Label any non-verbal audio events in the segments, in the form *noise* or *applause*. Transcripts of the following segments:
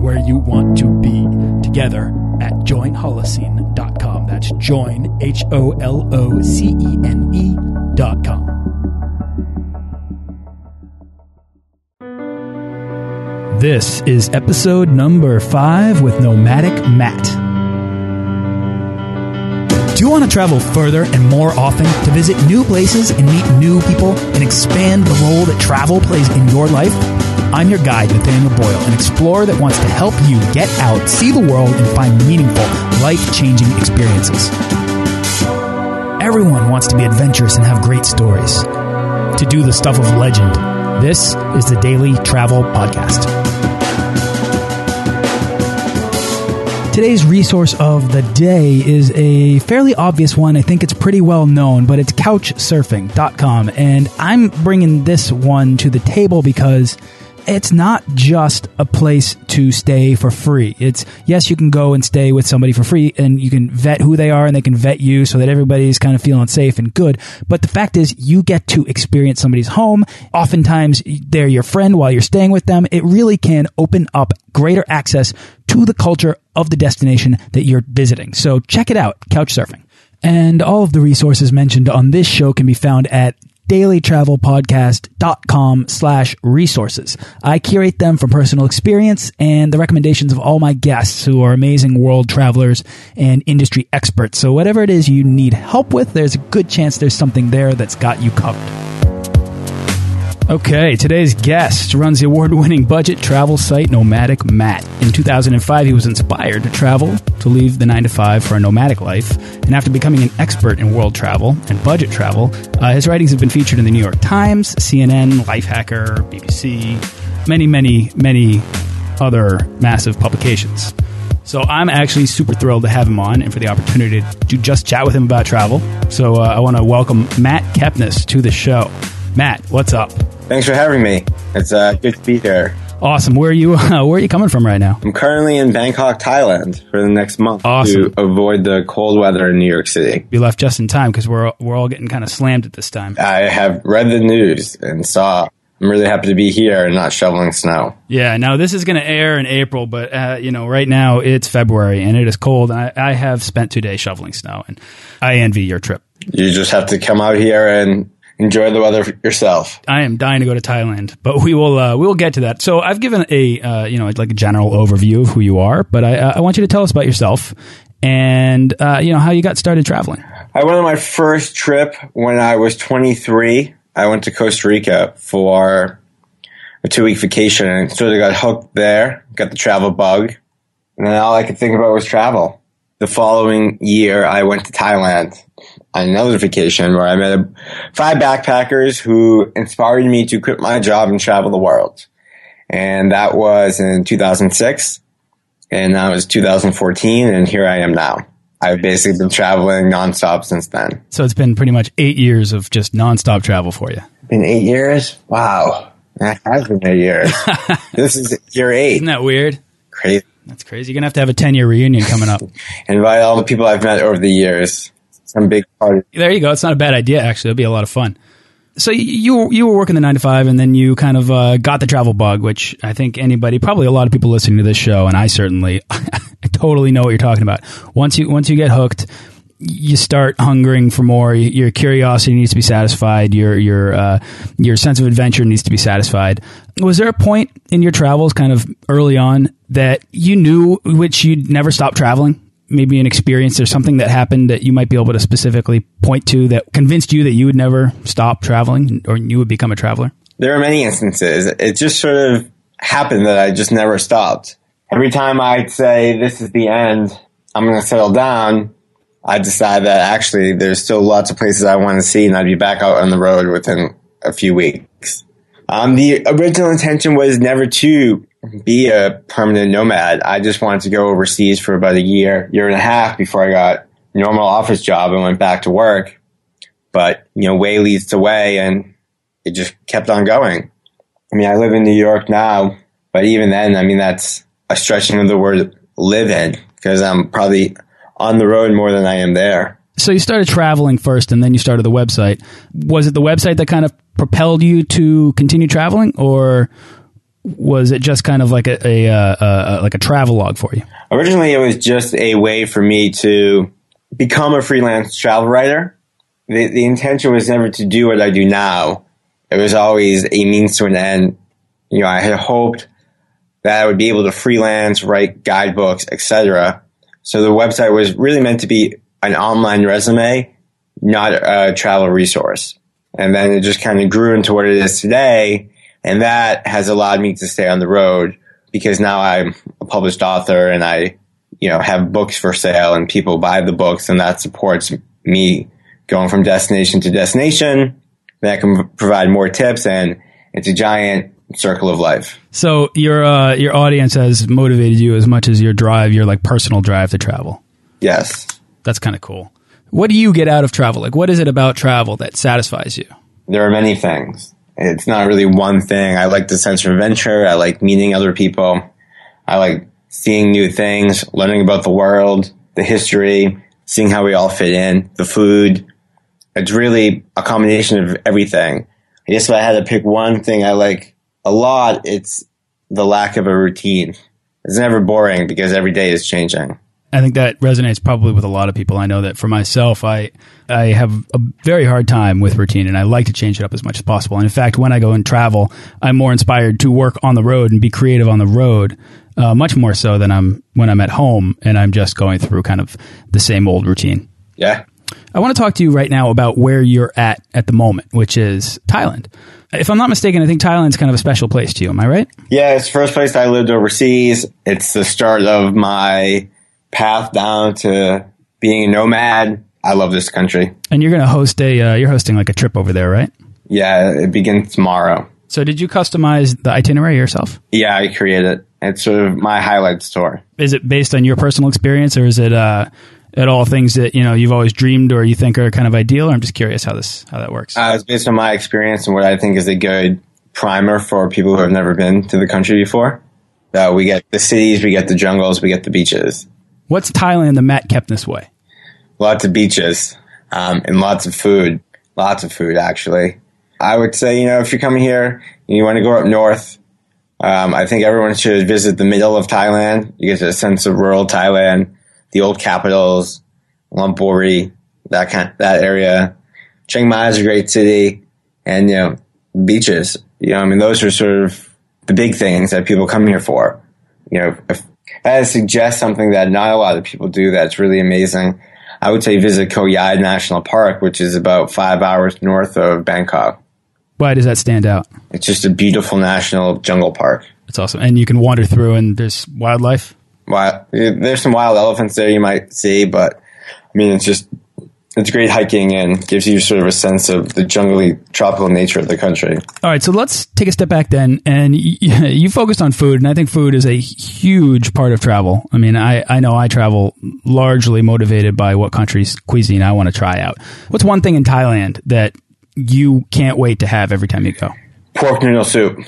where you want to be together at joinholocene.com. That's join, H O L O C E N E.com. This is episode number five with Nomadic Matt. Do you want to travel further and more often to visit new places and meet new people and expand the role that travel plays in your life? I'm your guide, Nathaniel Boyle, an explorer that wants to help you get out, see the world, and find meaningful, life changing experiences. Everyone wants to be adventurous and have great stories. To do the stuff of legend, this is the Daily Travel Podcast. Today's resource of the day is a fairly obvious one. I think it's pretty well known, but it's couchsurfing.com. And I'm bringing this one to the table because it's not just a place to stay for free. It's yes, you can go and stay with somebody for free and you can vet who they are and they can vet you so that everybody's kind of feeling safe and good. But the fact is you get to experience somebody's home. Oftentimes they're your friend while you're staying with them. It really can open up greater access to the culture of the destination that you're visiting. So check it out, Couchsurfing. And all of the resources mentioned on this show can be found at dailytravelpodcast.com slash resources. I curate them from personal experience and the recommendations of all my guests who are amazing world travelers and industry experts. So whatever it is you need help with, there's a good chance there's something there that's got you covered. Okay, today's guest runs the award winning budget travel site Nomadic Matt. In 2005, he was inspired to travel, to leave the 9 to 5 for a nomadic life, and after becoming an expert in world travel and budget travel, uh, his writings have been featured in the New York Times, CNN, Lifehacker, BBC, many, many, many other massive publications. So I'm actually super thrilled to have him on and for the opportunity to just chat with him about travel. So uh, I want to welcome Matt Kepnes to the show. Matt, what's up? Thanks for having me. It's uh, good to be here. Awesome. Where are you? Uh, *laughs* where are you coming from right now? I'm currently in Bangkok, Thailand, for the next month Awesome. to avoid the cold weather in New York City. You left just in time because we're we're all getting kind of slammed at this time. I have read the news and saw. I'm really happy to be here and not shoveling snow. Yeah. Now this is going to air in April, but uh, you know, right now it's February and it is cold. I, I have spent two days shoveling snow, and I envy your trip. You just have to come out here and enjoy the weather yourself. I am dying to go to Thailand, but we will uh, we will get to that. So I've given a uh, you know like a general overview of who you are, but I, uh, I want you to tell us about yourself and uh, you know how you got started traveling. I went on my first trip when I was 23. I went to Costa Rica for a two week vacation and sort of got hooked there, got the travel bug. And then all I could think about was travel. The following year, I went to Thailand on another vacation where I met five backpackers who inspired me to quit my job and travel the world. And that was in 2006. And that was 2014. And here I am now. I've basically been traveling nonstop since then. So it's been pretty much eight years of just nonstop travel for you. Been eight years? Wow. That has been eight years. *laughs* this is year eight. Isn't that weird? Crazy. That's crazy. You're gonna have to have a 10 year reunion coming up. *laughs* Invite all the people I've met over the years. Some big party. there you go. It's not a bad idea actually. It'll be a lot of fun. So you you were working the nine to five, and then you kind of uh, got the travel bug, which I think anybody, probably a lot of people listening to this show, and I certainly, *laughs* I totally know what you're talking about. Once you once you get hooked, you start hungering for more. Your curiosity needs to be satisfied. Your your uh, your sense of adventure needs to be satisfied. Was there a point in your travels, kind of early on, that you knew which you'd never stop traveling? Maybe an experience or something that happened that you might be able to specifically point to that convinced you that you would never stop traveling or you would become a traveler. There are many instances. It just sort of happened that I just never stopped. Every time I'd say, this is the end, I'm going to settle down, I decide that actually there's still lots of places I want to see and I'd be back out on the road within a few weeks. Um, the original intention was never to be a permanent nomad. I just wanted to go overseas for about a year, year and a half before I got a normal office job and went back to work. But, you know, way leads to way and it just kept on going. I mean, I live in New York now, but even then, I mean, that's a stretching of the word live in because I'm probably on the road more than I am there. So you started traveling first and then you started the website. Was it the website that kind of propelled you to continue traveling or was it just kind of like a, a, uh, uh, like a travel log for you? Originally, it was just a way for me to become a freelance travel writer. The, the intention was never to do what I do now. It was always a means to an end. You know, I had hoped that I would be able to freelance, write guidebooks, etc. So the website was really meant to be an online resume, not a travel resource. And then it just kind of grew into what it is today. And that has allowed me to stay on the road because now I'm a published author and I, you know, have books for sale and people buy the books and that supports me going from destination to destination. That can provide more tips and it's a giant circle of life. So your uh, your audience has motivated you as much as your drive, your like personal drive to travel. Yes, that's kind of cool. What do you get out of travel? Like, what is it about travel that satisfies you? There are many things. It's not really one thing. I like the sense of adventure. I like meeting other people. I like seeing new things, learning about the world, the history, seeing how we all fit in, the food. It's really a combination of everything. I guess if I had to pick one thing I like a lot, it's the lack of a routine. It's never boring because every day is changing. I think that resonates probably with a lot of people. I know that for myself, I I have a very hard time with routine, and I like to change it up as much as possible. And in fact, when I go and travel, I'm more inspired to work on the road and be creative on the road, uh, much more so than I'm when I'm at home and I'm just going through kind of the same old routine. Yeah. I want to talk to you right now about where you're at at the moment, which is Thailand. If I'm not mistaken, I think Thailand's kind of a special place to you. Am I right? Yeah, it's the first place I lived overseas. It's the start of my path down to being a nomad. I love this country. And you're going to host a, uh, you're hosting like a trip over there, right? Yeah, it begins tomorrow. So did you customize the itinerary yourself? Yeah, I created it. It's sort of my highlight tour. Is it based on your personal experience or is it, uh, at all things that, you know, you've always dreamed or you think are kind of ideal? Or I'm just curious how this, how that works. Uh, it's based on my experience and what I think is a good primer for people who have never been to the country before. Uh, we get the cities, we get the jungles, we get the beaches. What's Thailand the Matt Kepnes way? Lots of beaches um, and lots of food. Lots of food, actually. I would say, you know, if you're coming here and you want to go up north, um, I think everyone should visit the middle of Thailand. You get a sense of rural Thailand, the old capitals, Lopburi, that kind, that area. Chiang Mai is a great city, and you know, beaches. You know, I mean, those are sort of the big things that people come here for. You know, if I suggest something that not a lot of people do that's really amazing. I would say visit Khao Yai National Park, which is about five hours north of Bangkok. Why does that stand out? It's just a beautiful national jungle park. It's awesome. And you can wander through and there's wildlife? Wild, there's some wild elephants there you might see, but I mean, it's just it's great hiking and gives you sort of a sense of the jungly tropical nature of the country. All right, so let's take a step back then. And *laughs* you focused on food, and I think food is a huge part of travel. I mean, I, I know I travel largely motivated by what country's cuisine I want to try out. What's one thing in Thailand that you can't wait to have every time you go? Pork noodle soup.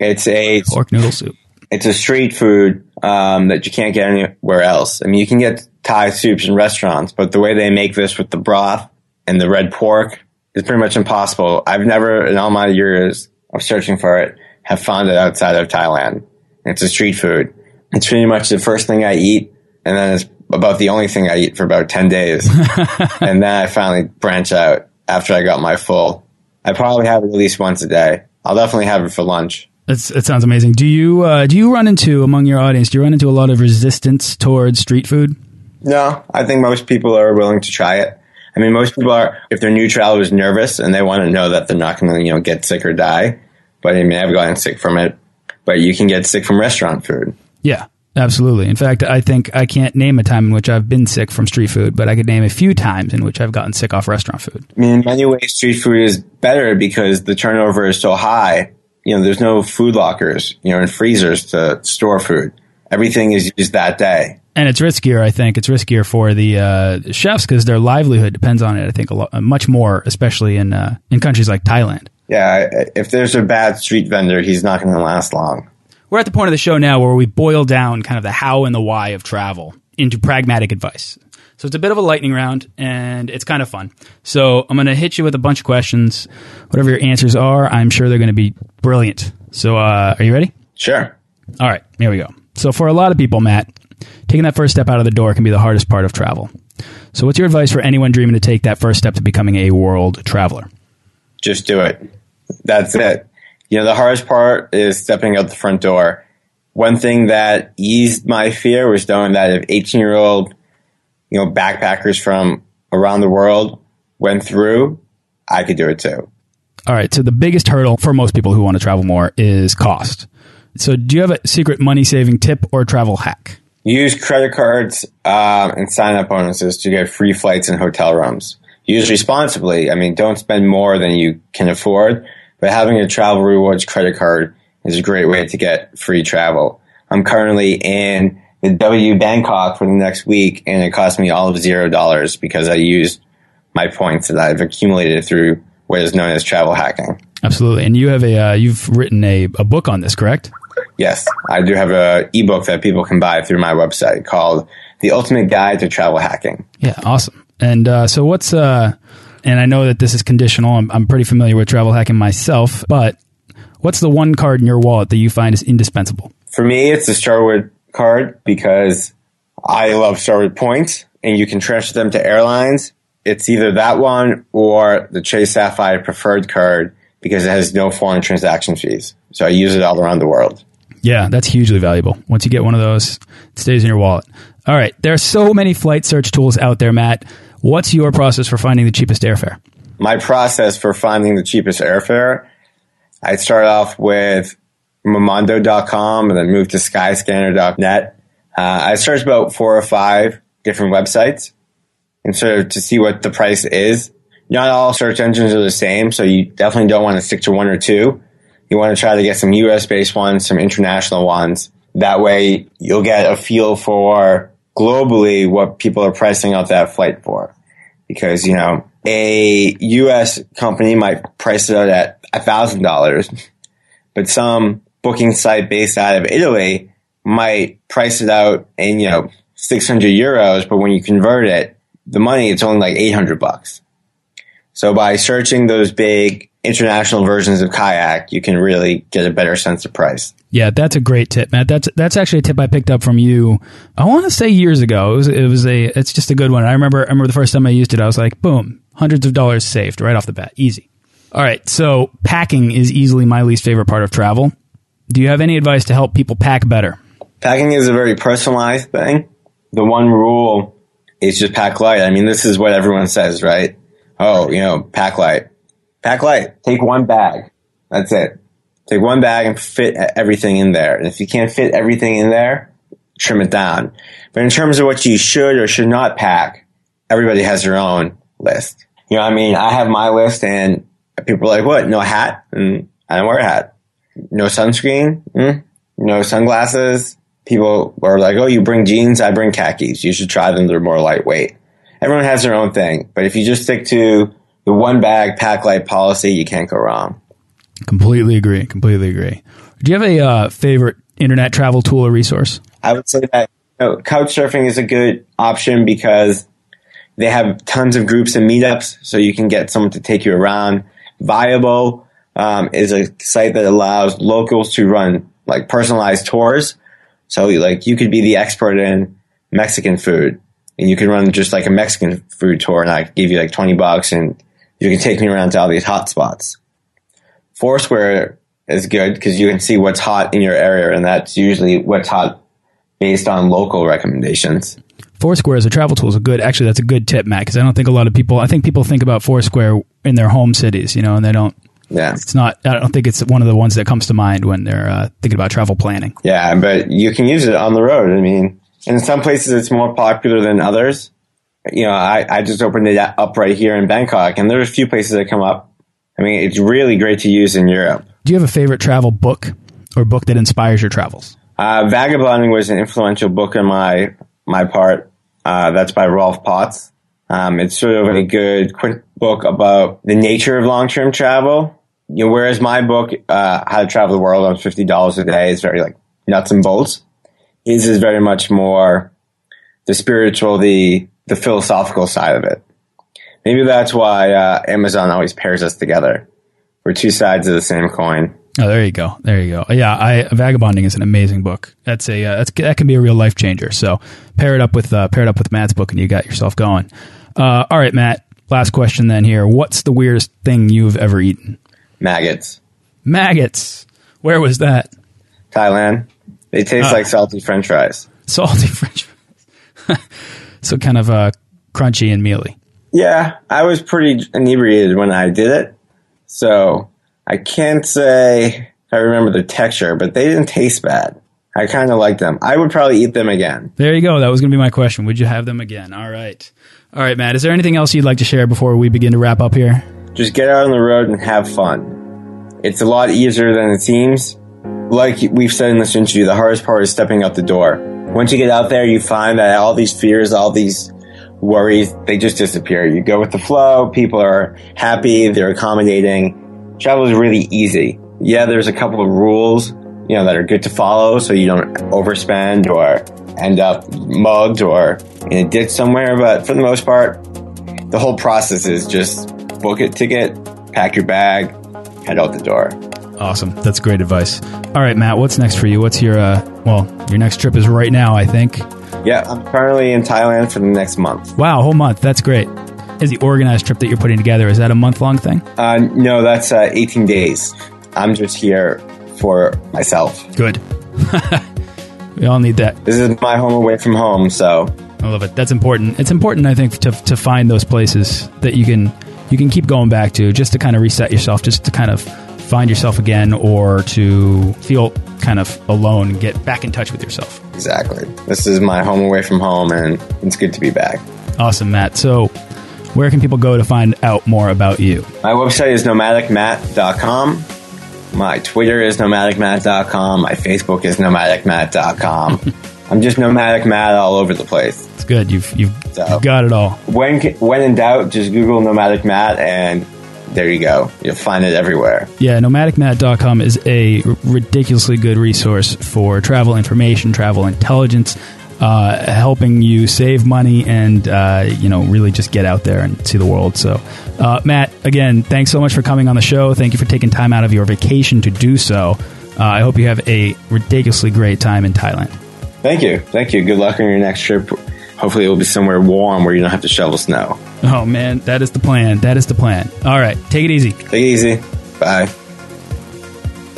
It's a pork noodle soup. It's a street food um, that you can't get anywhere else. I mean, you can get Thai soups in restaurants, but the way they make this with the broth and the red pork is pretty much impossible. I've never, in all my years of searching for it, have found it outside of Thailand. It's a street food. It's pretty much the first thing I eat, and then it's about the only thing I eat for about 10 days. *laughs* and then I finally branch out after I got my full. I probably have it at least once a day. I'll definitely have it for lunch. That's, that sounds amazing. Do you uh, do you run into among your audience? Do you run into a lot of resistance towards street food? No, I think most people are willing to try it. I mean, most people are, if they're new travelers, nervous and they want to know that they're not going to, you know, get sick or die. But I mean, I've gotten sick from it. But you can get sick from restaurant food. Yeah, absolutely. In fact, I think I can't name a time in which I've been sick from street food, but I could name a few times in which I've gotten sick off restaurant food. I mean, in many ways, street food is better because the turnover is so high. You know, there's no food lockers, you know, and freezers to store food. everything is used that day. And it's riskier, I think. It's riskier for the uh, chefs because their livelihood depends on it. I think a lot, much more, especially in uh, in countries like Thailand. Yeah, if there's a bad street vendor, he's not going to last long. We're at the point of the show now where we boil down kind of the how and the why of travel into pragmatic advice. So it's a bit of a lightning round and it's kind of fun. So I'm going to hit you with a bunch of questions. Whatever your answers are, I'm sure they're going to be brilliant. So uh, are you ready? Sure. All right, here we go. So for a lot of people, Matt, taking that first step out of the door can be the hardest part of travel. So what's your advice for anyone dreaming to take that first step to becoming a world traveler? Just do it. That's it. You know, the hardest part is stepping out the front door. One thing that eased my fear was knowing that if 18 year old, you know, backpackers from around the world went through, I could do it too. All right. So the biggest hurdle for most people who want to travel more is cost. So do you have a secret money saving tip or travel hack? Use credit cards um, and sign up bonuses to get free flights and hotel rooms. Use responsibly. I mean, don't spend more than you can afford, but having a travel rewards credit card is a great way to get free travel. I'm currently in the W Bangkok for the next week, and it cost me all of zero dollars because I used my points that I've accumulated through what is known as travel hacking. Absolutely, and you have a uh, you've written a, a book on this, correct? Yes, I do have a ebook that people can buy through my website called "The Ultimate Guide to Travel Hacking." Yeah, awesome. And uh, so, what's uh, and I know that this is conditional. I'm, I'm pretty familiar with travel hacking myself, but what's the one card in your wallet that you find is indispensable? For me, it's the Starwood card because I love Starwood points, and you can transfer them to airlines. It's either that one or the Chase Sapphire Preferred card because it has no foreign transaction fees. So I use it all around the world. Yeah, that's hugely valuable. Once you get one of those, it stays in your wallet. All right. There are so many flight search tools out there, Matt. What's your process for finding the cheapest airfare? My process for finding the cheapest airfare, I start off with Momondo.com and then move to Skyscanner.net. Uh, I search about four or five different websites and sort of to see what the price is. Not all search engines are the same, so you definitely don't want to stick to one or two. You want to try to get some US based ones, some international ones. That way you'll get a feel for globally what people are pricing out that flight for. Because, you know, a US company might price it out at $1,000, but some booking site based out of Italy might price it out in, you know, 600 euros, but when you convert it, the money, it's only like 800 bucks. So by searching those big international versions of kayak, you can really get a better sense of price. Yeah, that's a great tip, Matt. That's that's actually a tip I picked up from you. I want to say years ago. It was it was a it's just a good one. I remember I remember the first time I used it. I was like, boom, hundreds of dollars saved right off the bat, easy. All right, so packing is easily my least favorite part of travel. Do you have any advice to help people pack better? Packing is a very personalized thing. The one rule is just pack light. I mean, this is what everyone says, right? Oh, you know, pack light. Pack light. Take one bag. That's it. Take one bag and fit everything in there. And if you can't fit everything in there, trim it down. But in terms of what you should or should not pack, everybody has their own list. You know, I mean, I have my list and people are like, what? No hat? And I don't wear a hat. No sunscreen? Mm? No sunglasses? People are like, oh, you bring jeans? I bring khakis. You should try them. They're more lightweight. Everyone has their own thing. But if you just stick to the one bag pack light policy, you can't go wrong. Completely agree. Completely agree. Do you have a uh, favorite internet travel tool or resource? I would say that you know, Couchsurfing is a good option because they have tons of groups and meetups, so you can get someone to take you around. Viable um, is a site that allows locals to run like personalized tours. So like you could be the expert in Mexican food and you can run just like a Mexican food tour and I give you like 20 bucks and you can take me around to all these hot spots. Foursquare is good because you can see what's hot in your area and that's usually what's hot based on local recommendations. Foursquare as a travel tool is a good, actually, that's a good tip, Matt, because I don't think a lot of people, I think people think about Foursquare in their home cities, you know, and they don't, Yeah. it's not, I don't think it's one of the ones that comes to mind when they're uh, thinking about travel planning. Yeah, but you can use it on the road. I mean, in some places it's more popular than others. You know, I, I just opened it up right here in Bangkok and there's a few places that come up. I mean, it's really great to use in Europe. Do you have a favorite travel book or book that inspires your travels? Uh, Vagabonding was an influential book on my my part. Uh, that's by Rolf Potts. Um, it's sort of a good quick book about the nature of long term travel. You know, whereas my book, uh, How to Travel the World on fifty dollars a day, is very like nuts and bolts. His is very much more the spiritual, the the philosophical side of it. Maybe that's why uh, Amazon always pairs us together. We're two sides of the same coin. Oh, there you go. There you go. Yeah, I, Vagabonding is an amazing book. That's a uh, that's, that can be a real life changer. So pair it up with uh, pair it up with Matt's book, and you got yourself going. Uh, all right, Matt. Last question then. Here, what's the weirdest thing you've ever eaten? Maggots. Maggots. Where was that? Thailand. They taste like salty French fries. Salty *laughs* French fries. so kind of uh, crunchy and mealy. Yeah, I was pretty inebriated when I did it, so I can't say I remember the texture, but they didn't taste bad. I kind of like them. I would probably eat them again. There you go. That was going to be my question. Would you have them again? All right. All right, Matt. Is there anything else you'd like to share before we begin to wrap up here? Just get out on the road and have fun. It's a lot easier than it seems. Like we've said in this interview, the hardest part is stepping out the door. Once you get out there, you find that all these fears, all these worries, they just disappear. You go with the flow. People are happy. They're accommodating. Travel is really easy. Yeah, there's a couple of rules, you know, that are good to follow so you don't overspend or end up mugged or in a ditch somewhere. But for the most part, the whole process is just book a ticket, pack your bag, head out the door. Awesome. That's great advice. All right, Matt, what's next for you? What's your, uh, well, your next trip is right now, I think. Yeah, I'm currently in Thailand for the next month. Wow, whole month. That's great. Is the organized trip that you're putting together, is that a month long thing? Uh, no, that's uh, 18 days. I'm just here for myself. Good. *laughs* we all need that. This is my home away from home, so I love it. That's important. It's important, I think, to, to find those places that you can you can keep going back to, just to kind of reset yourself, just to kind of find yourself again, or to feel kind of alone, get back in touch with yourself. exactly. This is my home away from home, and it's good to be back. Awesome, Matt. So, where can people go to find out more about you? My website is nomadicmatt.com. My Twitter is nomadicmatt.com. My Facebook is nomadicmatt.com. *laughs* I'm just nomadic Matt all over the place. It's good. You've you've, So- you've got it all. When when in doubt, just Google nomadic Matt, and there you go. You'll find it everywhere. Yeah, nomadicmatt.com is a ridiculously good resource for travel information, travel intelligence, uh, helping you save money and uh, you know really just get out there and see the world. So, uh, Matt, again, thanks so much for coming on the show. Thank you for taking time out of your vacation to do so. Uh, I hope you have a ridiculously great time in Thailand. Thank you. Thank you. Good luck on your next trip. Hopefully, it will be somewhere warm where you don't have to shovel snow. Oh man, that is the plan. That is the plan. All right, take it easy. Take it easy. Bye.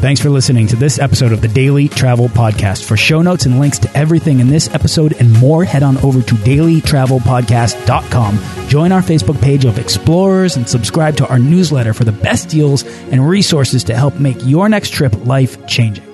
Thanks for listening to this episode of the Daily Travel Podcast. For show notes and links to everything in this episode and more, head on over to dailytravelpodcast.com. Join our Facebook page of explorers and subscribe to our newsletter for the best deals and resources to help make your next trip life changing.